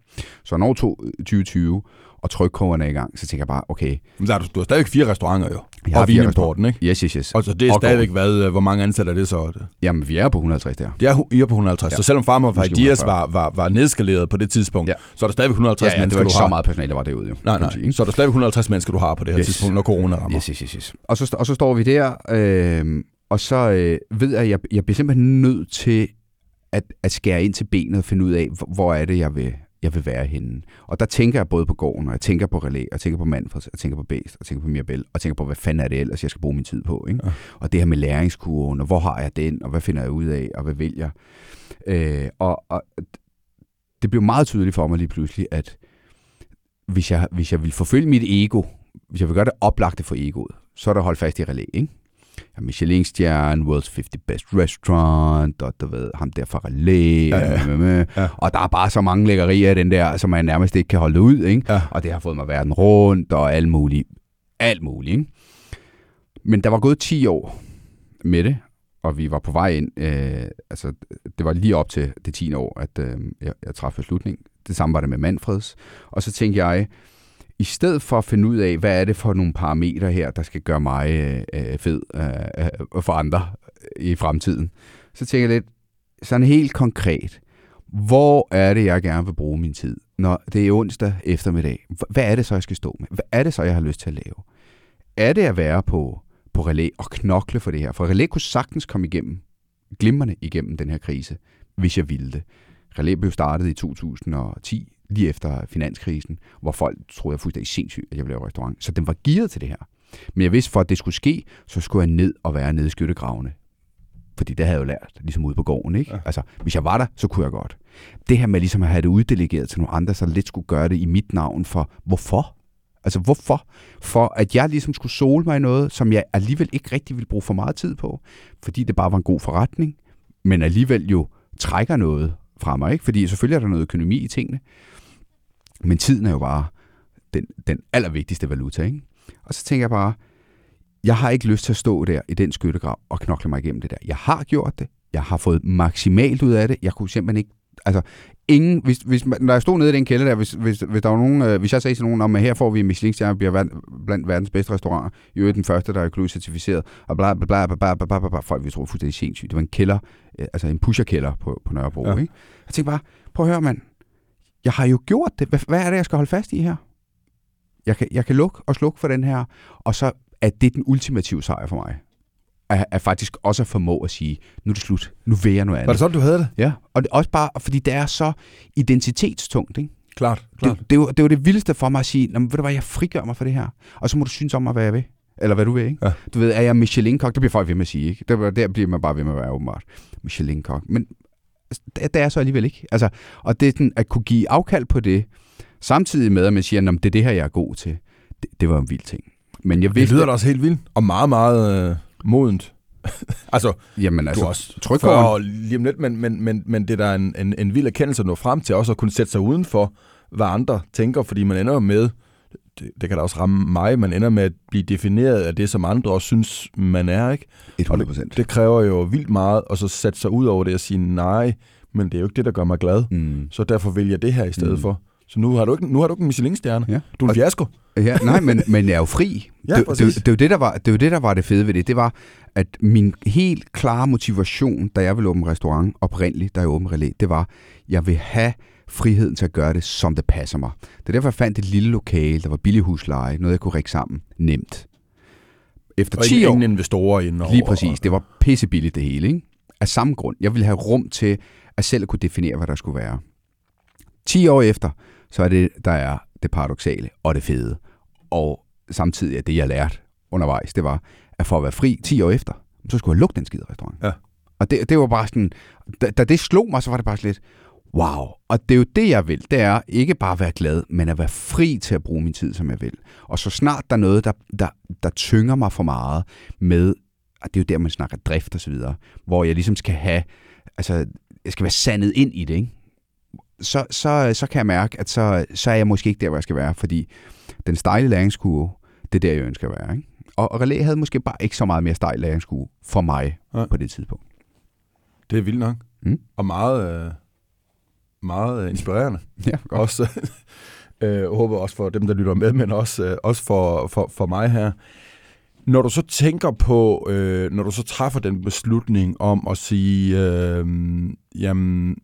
Så når to- 2020, og trykkogerne er i gang, så tænker jeg bare, okay, Men der er, du, du har stadigvæk fire restauranter, jo. Jeg har og vinimporten, ikke? yes, yes, yes. Og så det er Og stadigvæk, hvad, øh, hvor mange ansatte er det så? Jamen, vi er på 150 der. Det er, I er på 150. Ja. Så selvom Farmer 140. var, var, var nedskaleret på det tidspunkt, ja. Så er der stadigvæk 150 Ja, ja, det mennesker, var ikke du så har. meget personale, der var derude jo. Nej, nej. sige? Så er der stadigvæk 150 mennesker, du har på det her. Yes. tidspunkt, når corona rammer. Yes, yes, yes, yes. Og så, og så står vi der, øh, og så øh, ved jeg, at jeg, jeg bliver simpelthen nødt til at, at skære ind til benet og finde ud af, hvor, hvor er det, jeg vil, jeg vil være henne. Og der tænker jeg både på gården, og jeg tænker på Relé, og jeg tænker på Manfred, og jeg tænker på Bæst, og jeg tænker på Mirabel, og jeg tænker på, hvad fanden er det ellers, jeg skal bruge min tid på. Ikke? Ja. Og det her med læringskurven, og hvor har jeg den, og hvad finder jeg ud af, og hvad vil jeg? Øh, og, og det blev meget tydeligt for mig lige pludselig, at hvis jeg, hvis jeg vil forfølge mit ego, hvis jeg vil gøre det oplagte for egoet, så er der holdt fast i Relé, ikke? Ja, Michelin-stjerne, World's 50 Best Restaurant, og du ved, ham der fra Relé, Ja, ja. ja, og der er bare så mange lækkerier i den der, som man nærmest ikke kan holde ud, ikke? Ja. Og det har fået mig verden rundt, og alt muligt, alt muligt, ikke? Men der var gået 10 år med det, og vi var på vej ind, øh, altså det var lige op til det 10. år, at øh, jeg, jeg træffede beslutning. Det samme var det med Manfreds. Og så tænkte jeg, i stedet for at finde ud af, hvad er det for nogle parametre her, der skal gøre mig øh, øh fed øh, øh, for andre øh, i fremtiden, så tænker jeg lidt, sådan helt konkret, hvor er det, jeg gerne vil bruge min tid, når det er onsdag eftermiddag? Hvad er det så, jeg skal stå med? Hvad er det så, jeg har lyst til at lave? Er det at være på, på relæ og knokle for det her? For relæ kunne sagtens komme igennem, glimrende igennem den her krise, hvis jeg ville det. Relæ blev startet i 2010, lige efter finanskrisen, hvor folk troede jeg fuldstændig sindssygt, at jeg ville lave restaurant. Så den var gearet til det her. Men jeg vidste, for at det skulle ske, så skulle jeg ned og være nede i skyttegravene. Fordi det havde jeg jo lært, ligesom ude på gården. Ikke? Ja. Altså, hvis jeg var der, så kunne jeg godt. Det her med ligesom at have det uddelegeret til nogle andre, så lidt skulle gøre det i mit navn for, hvorfor? Altså, hvorfor? For at jeg ligesom skulle sole mig i noget, som jeg alligevel ikke rigtig ville bruge for meget tid på, fordi det bare var en god forretning, men alligevel jo trækker noget fra mig, ikke? Fordi selvfølgelig er der noget økonomi i tingene, men tiden er jo bare den, den allervigtigste valuta, ikke? Og så tænker jeg bare, jeg har ikke lyst til at stå der i den skyttegrav og knokle mig igennem det der. Jeg har gjort det. Jeg har fået maksimalt ud af det. Jeg kunne simpelthen ikke altså ingen, hvis, hvis, når jeg stod nede i den kælder der, hvis, hvis, hvis, der var nogen, øh, hvis jeg sagde til nogen, om her får vi en Michelin-stjerne, og bliver vand, blandt verdens bedste restauranter, i øvrigt den første, der er Clue certificeret, og bla bla bla bla bla bla bla, bla folk vi tror fuldstændig sindssygt. Det var en kælder, øh, altså en pusherkælder på, på Nørrebro, ja. ikke? Jeg tænkte bare, prøv at høre, mand, jeg har jo gjort det. Hvad, hvad er det, jeg skal holde fast i her? Jeg kan, jeg kan lukke og slukke for den her, og så er det den ultimative sejr for mig at, at faktisk også formå at sige, nu er det slut, nu vil jeg noget andet. Var det sådan, du havde det? Ja, og det, også bare, fordi det er så identitetstungt, ikke? Klart, klart. Det, det, var, det var det vildeste for mig at sige, ved du hvad, jeg frigør mig for det her, og så må du synes om mig, hvad jeg vil. Eller hvad du vil, ikke? Ja. Du ved, er jeg Michelin-kok? Det bliver folk ved med at sige, ikke? Der, der bliver man bare ved med at være åbenbart Michelin-kok. Men det, er så alligevel ikke. Altså, og det er sådan, at kunne give afkald på det, samtidig med, at man siger, at det er det her, jeg er god til. Det, det var en vild ting. Men jeg vidste, det lyder da også helt vildt, og meget, meget øh, modent. <laughs> altså, Jamen, altså, du også tryk for lige om lidt, men, men, men, men det er da en, en, en vild erkendelse at nå frem til, også at kunne sætte sig uden for, hvad andre tænker, fordi man ender med, det, det kan da også ramme mig, man ender med at blive defineret af det, som andre også synes, man er, ikke? 100%. Og det, kræver jo vildt meget, og så sætte sig ud over det og sige, nej, men det er jo ikke det, der gør mig glad, mm. så derfor vælger jeg det her i stedet mm. for. Så nu har du ikke, nu har du ikke en Michelin-stjerne. Ja. Du er en fiasko. Ja, nej, men, men jeg er jo fri. <laughs> ja, det, det, det, det, det, der var, det var det, der var det fede ved det. Det var, at min helt klare motivation, da jeg ville åbne restaurant oprindeligt, da jeg åbnede relæ, det var, jeg vil have friheden til at gøre det, som det passer mig. Det er derfor, jeg fandt et lille lokale, der var billig husleje, noget jeg kunne række sammen nemt. Efter og 10 år... ingen investorer indover. Lige præcis. Det var pissebilligt det hele, ikke? Af samme grund. Jeg ville have rum til at selv kunne definere, hvad der skulle være. 10 år efter, så er det, der er det paradoxale og det fede. Og samtidig er det, jeg lærte undervejs, det var, at for at være fri 10 år efter, så skulle jeg lukke den skide restaurant. Ja. Og det, det var bare sådan, da, da det slog mig, så var det bare sådan lidt, wow. Og det er jo det, jeg vil. Det er ikke bare at være glad, men at være fri til at bruge min tid, som jeg vil. Og så snart der er noget, der, der, der tynger mig for meget med, og det er jo der, man snakker drift og så videre, hvor jeg ligesom skal have, altså, jeg skal være sandet ind i det, ikke? så, så, så kan jeg mærke, at så, så er jeg måske ikke der, hvor jeg skal være, fordi den stejle læringskurve, det er der, jeg ønsker at være. Ikke? Og, og relæ havde måske bare ikke så meget mere stejl læringskurve for mig ja. på det tidspunkt. Det er vildt nok. Mm. Og meget, øh, meget inspirerende. <laughs> Ja, godt. Også, <laughs> øh, håber også for dem, der lytter med, men også, øh, også for, for, for mig her. Når du så tænker på, øh, når du så træffer den beslutning om at sige, øh, jamen,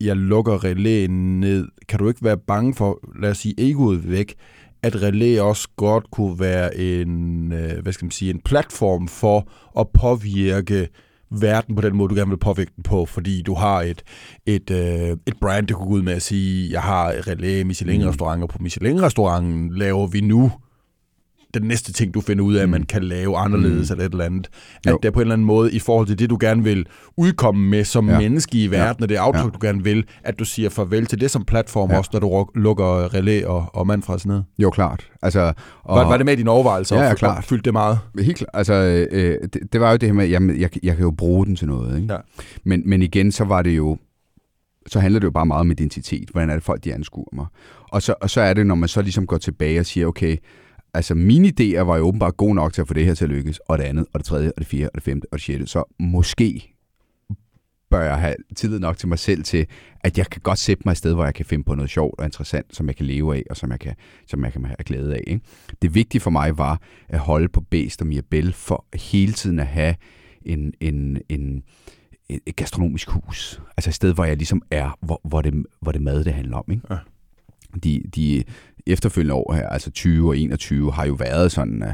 jeg lukker relæen ned, kan du ikke være bange for, lad os sige, egoet væk, at relæ også godt kunne være en, øh, hvad skal man sige, en platform for at påvirke verden på den måde, du gerne vil påvirke den på, fordi du har et, et, øh, et brand, der kunne gå ud med at sige, jeg har relæ Michelin-restauranter, på Michelin-restauranten laver vi nu den næste ting, du finder ud af, at man mm. kan lave anderledes mm. eller et eller andet. At jo. det er på en eller anden måde, i forhold til det, du gerne vil udkomme med som ja. menneske i verden, ja. og det aftryk, ja. du gerne vil, at du siger farvel til det som platform ja. også, når du lukker Relæ og, og Manfreds ned. Jo, klart. Altså, og... var, var det med i dine overvejelser? Ja, ja klart. Fyldte det meget? Helt klart. Altså, øh, det, det, var jo det her med, jamen, jeg, jeg kan jo bruge den til noget. Ikke? Ja. Men, men igen, så var det jo så handler det jo bare meget om identitet. Hvordan er det folk, de anskuer mig? Og så, og så er det, når man så ligesom går tilbage og siger, okay, altså mine idéer var jo åbenbart gode nok til at få det her til at lykkes, og det andet, og det tredje, og det fjerde, og det femte, og det sjette. Så måske bør jeg have tillid nok til mig selv til, at jeg kan godt sætte mig et sted, hvor jeg kan finde på noget sjovt og interessant, som jeg kan leve af, og som jeg kan, som jeg kan have glæde af. Ikke? Det vigtige for mig var at holde på Bæst og Mirabelle, for hele tiden at have en, en, en, et gastronomisk hus. Altså et sted, hvor jeg ligesom er, hvor, hvor, det, hvor det mad, det handler om. Ikke? Ja. De, de, efterfølgende år her, altså 20 og 21, har jo været sådan uh,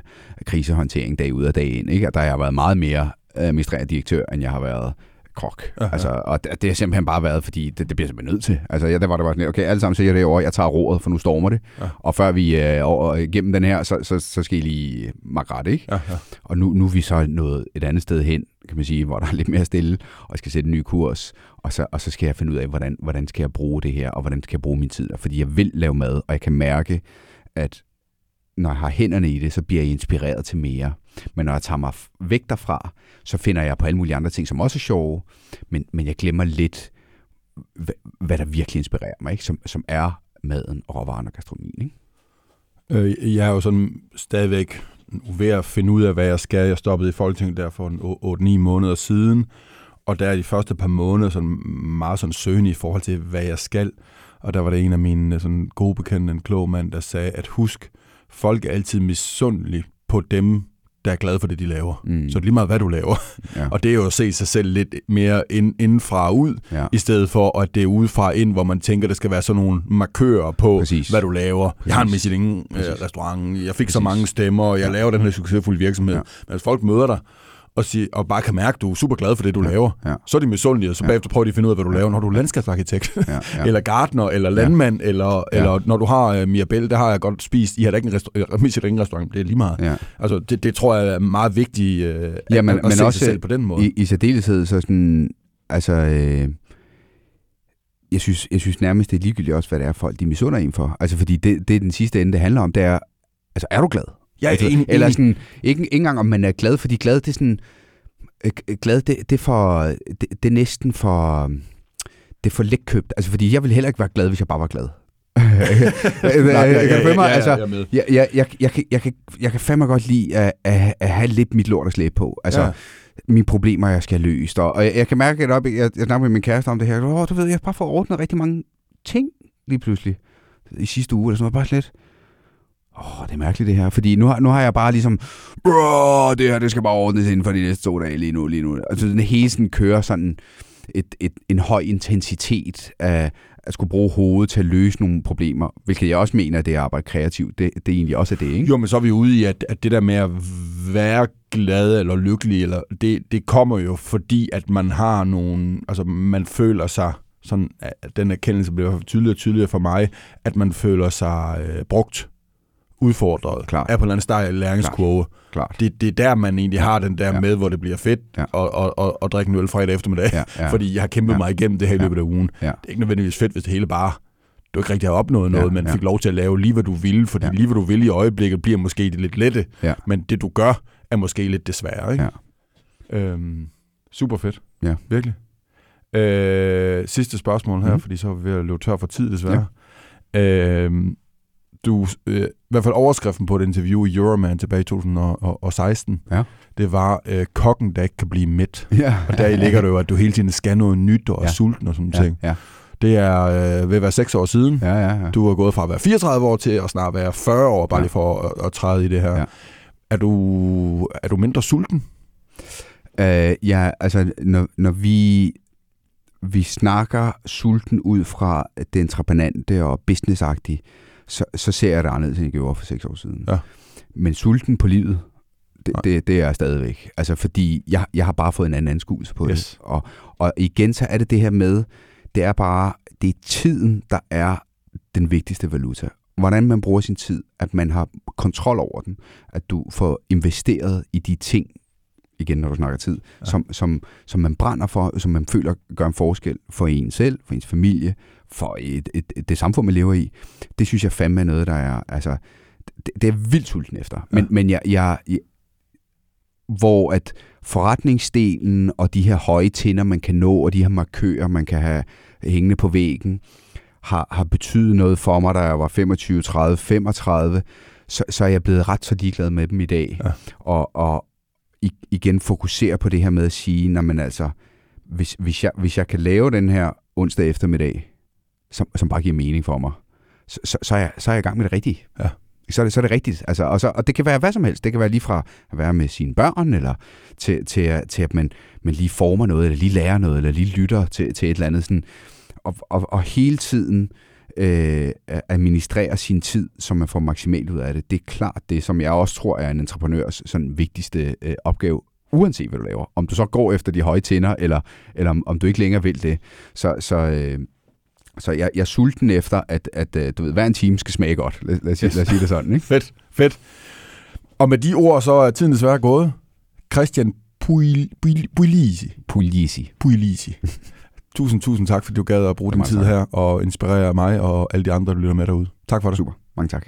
krisehåndtering dag ud og dag ind. Ikke? Og der har jeg været meget mere administrerende direktør, end jeg har været krok. Altså, og det, det har simpelthen bare været, fordi det, det bliver simpelthen nødt til. Altså, ja, der var det bare sådan, okay, alle sammen siger det over, jeg tager roret, for nu stormer det. Ja. Og før vi er øh, over igennem den her, så, så, så skal I lige magret, ikke? Ja, ja. Og nu, nu er vi så nået et andet sted hen, kan man sige, hvor der er lidt mere stille, og jeg skal sætte en ny kurs, og så, og så skal jeg finde ud af, hvordan, hvordan skal jeg bruge det her, og hvordan skal jeg bruge min tid, fordi jeg vil lave mad, og jeg kan mærke, at når jeg har hænderne i det, så bliver jeg inspireret til mere. Men når jeg tager mig væk derfra, så finder jeg på alle mulige andre ting, som også er sjove, men, men jeg glemmer lidt, hvad, hvad der virkelig inspirerer mig, ikke? Som, som er maden og råvaren og gastronomien. Ikke? Øh, jeg er jo sådan stadigvæk ved at finde ud af, hvad jeg skal. Jeg stoppede i Folketinget der for 8-9 måneder siden, og der er de første par måneder sådan meget sådan søgende i forhold til, hvad jeg skal. Og der var der en af mine sådan gode bekendte, en klog mand, der sagde, at husk, folk er altid misundelige på dem, der er glade for det, de laver. Mm. Så det er lige meget, hvad du laver. <laughs> Ja. og det er jo at se sig selv lidt mere ind, indenfra og ud, ja. i stedet for, at det er udefra ind, hvor man tænker, det skal være sådan nogle markører på, Præcis. hvad du laver. Præcis. Jeg har en Michelin-restaurant, jeg fik Præcis. så mange stemmer, jeg ja. laver den her succesfulde virksomhed. Ja. Men hvis folk møder dig, og, sige, og bare kan mærke, at du er super glad for det, du ja, laver, ja. så er de misundelige, og så ja. bagefter prøver de at finde ud af, hvad du laver, når du er landskabsarkitekt, ja, ja. <laughs> eller gartner, eller landmand, ja. eller, ja. eller når du har uh, Mirabelle, der har jeg godt spist, I har da ikke en restaurant, øh, Michelin-restaurant, det er lige meget. Ja. Altså, det, det tror jeg er meget vigtigt uh, ja, men, at, at men se også sig selv på den måde. I, i særdeleshed, så sådan, altså... Øh jeg synes, jeg synes nærmest, det er ligegyldigt også, hvad det er, folk de misunder en for. Altså, fordi det, det den sidste ende, det handler om, det er, altså, er du glad? Ja, altså, enig, eller sådan, ikke, ikke engang om man er glad, fordi glad, det er sådan, øh, glad, det, det, er for, det, det er næsten for, det er for købt. Altså, fordi jeg ville heller ikke være glad, hvis jeg bare var glad. <laughs> kan du mig? Altså, jeg, jeg, jeg, jeg, kan, jeg, kan, jeg kan fandme godt lide at, at, at have lidt mit lort at slæbe på. Altså, ja. mine problemer, jeg skal løse. Og jeg, jeg kan mærke, at op, jeg, jeg snakker med min kæreste om det her. Åh, du ved, jeg har bare fået ordnet rigtig mange ting lige pludselig. I sidste uge, eller sådan noget. Bare lidt Åh, oh, det er mærkeligt det her, fordi nu har, nu har jeg bare ligesom, det her, det skal bare ordnes inden for de næste to dage lige nu, lige nu. Altså den hele sådan kører sådan et, et, en høj intensitet af at skulle bruge hovedet til at løse nogle problemer, hvilket jeg også mener, at det er at arbejde kreativt, det, det er egentlig også det, ikke? Jo, men så er vi ude i, at, at det der med at være glad eller lykkelig, eller det, det kommer jo fordi, at man har nogle, altså man føler sig sådan, at den erkendelse bliver tydeligere og tydeligere for mig, at man føler sig øh, brugt udfordret, Klar. er på en eller anden steg læringskurve. Klar. Det, det er der, man egentlig har den der ja. med, hvor det bliver fedt ja. og, og, og, og drikke en øl fredag eftermiddag, ja. Ja. fordi jeg har kæmpet ja. mig igennem det her i løbet af ugen. Ja. Det er ikke nødvendigvis fedt, hvis det hele bare du ikke rigtig har opnået noget, ja, men ja. fik lov til at lave lige, hvad du ville, fordi ja. lige, hvad du vil i øjeblikket, bliver måske det lidt lette, ja. men det, du gør, er måske lidt det svære. Ikke? Ja. Øhm, super fedt. Ja. Virkelig. Øh, sidste spørgsmål her, mm. fordi så er vi ved at løbe tør for tid, desværre. Ja. Øh, du, øh, i hvert fald overskriften på et interview i Euroman tilbage i 2016, ja. det var øh, kokken, der ikke kan blive mæt. <laughs> Ja. Og der ligger det jo, at du hele tiden skal noget nyt og ja. sulten og sådan ja. ting. Ja. Det er øh, ved at være 6 år siden. Ja, ja, ja. Du er gået fra at være 34 år til at snart være 40 år, bare ja. lige for at, at træde i det her. Ja. Er, du, er du mindre sulten? Uh, ja, altså når, når vi vi snakker sulten ud fra det entreprenante og businessagtige, så, så ser jeg det anderledes, end jeg gjorde for seks år siden. Ja. Men sulten på livet, det, det, det er jeg stadigvæk. Altså, fordi jeg, jeg har bare fået en anden anskuelse på yes. det. Og, og igen, så er det det her med, det er bare, det er tiden, der er den vigtigste valuta. Hvordan man bruger sin tid, at man har kontrol over den, at du får investeret i de ting, igen når du snakker tid, ja. som, som, som man brænder for, som man føler gør en forskel for en selv, for ens familie, for et, et, et, det samfund, man lever i, det synes jeg fandme er noget, der er, altså, det, det er vildt sulten efter. Ja. Men, men jeg, jeg, jeg, hvor at forretningsdelen og de her høje tænder, man kan nå, og de her markører, man kan have hængende på væggen, har, har betydet noget for mig, da jeg var 25, 30, 35, så, så er jeg blevet ret så ligeglad med dem i dag. Ja. Og, og igen fokusere på det her med at sige, når man altså, hvis, hvis, jeg, hvis jeg kan lave den her onsdag eftermiddag, som, som bare giver mening for mig, så, så, så, er, jeg, så er jeg i gang med det rigtige. Ja. Så er det, så er det rigtigt. Altså, og, så, og det kan være hvad som helst. Det kan være lige fra at være med sine børn, eller til, til, til at man, man lige former noget, eller lige lærer noget, eller lige lytter til, til et eller andet. Sådan, og, og, og hele tiden øh, administrere sin tid, så man får maksimalt ud af det. Det er klart det, som jeg også tror er en entreprenørs sådan, vigtigste øh, opgave, uanset hvad du laver. Om du så går efter de høje tænder, eller, eller om, om du ikke længere vil det. Så, så, øh, så jeg, jeg er sulten efter, at, at øh, du ved, hver en time skal smage godt. Lad, lad, os, yes. lad os sige det sådan. Ikke? fedt, fedt. Og med de ord, så er tiden desværre gået. Christian Puglisi. Puglisi. Puglisi. tusind, tusind tak, fordi du gad at bruge din tid her og inspirere mig og alle de andre, der lytter med derude. Tak for det. Super. Mange tak.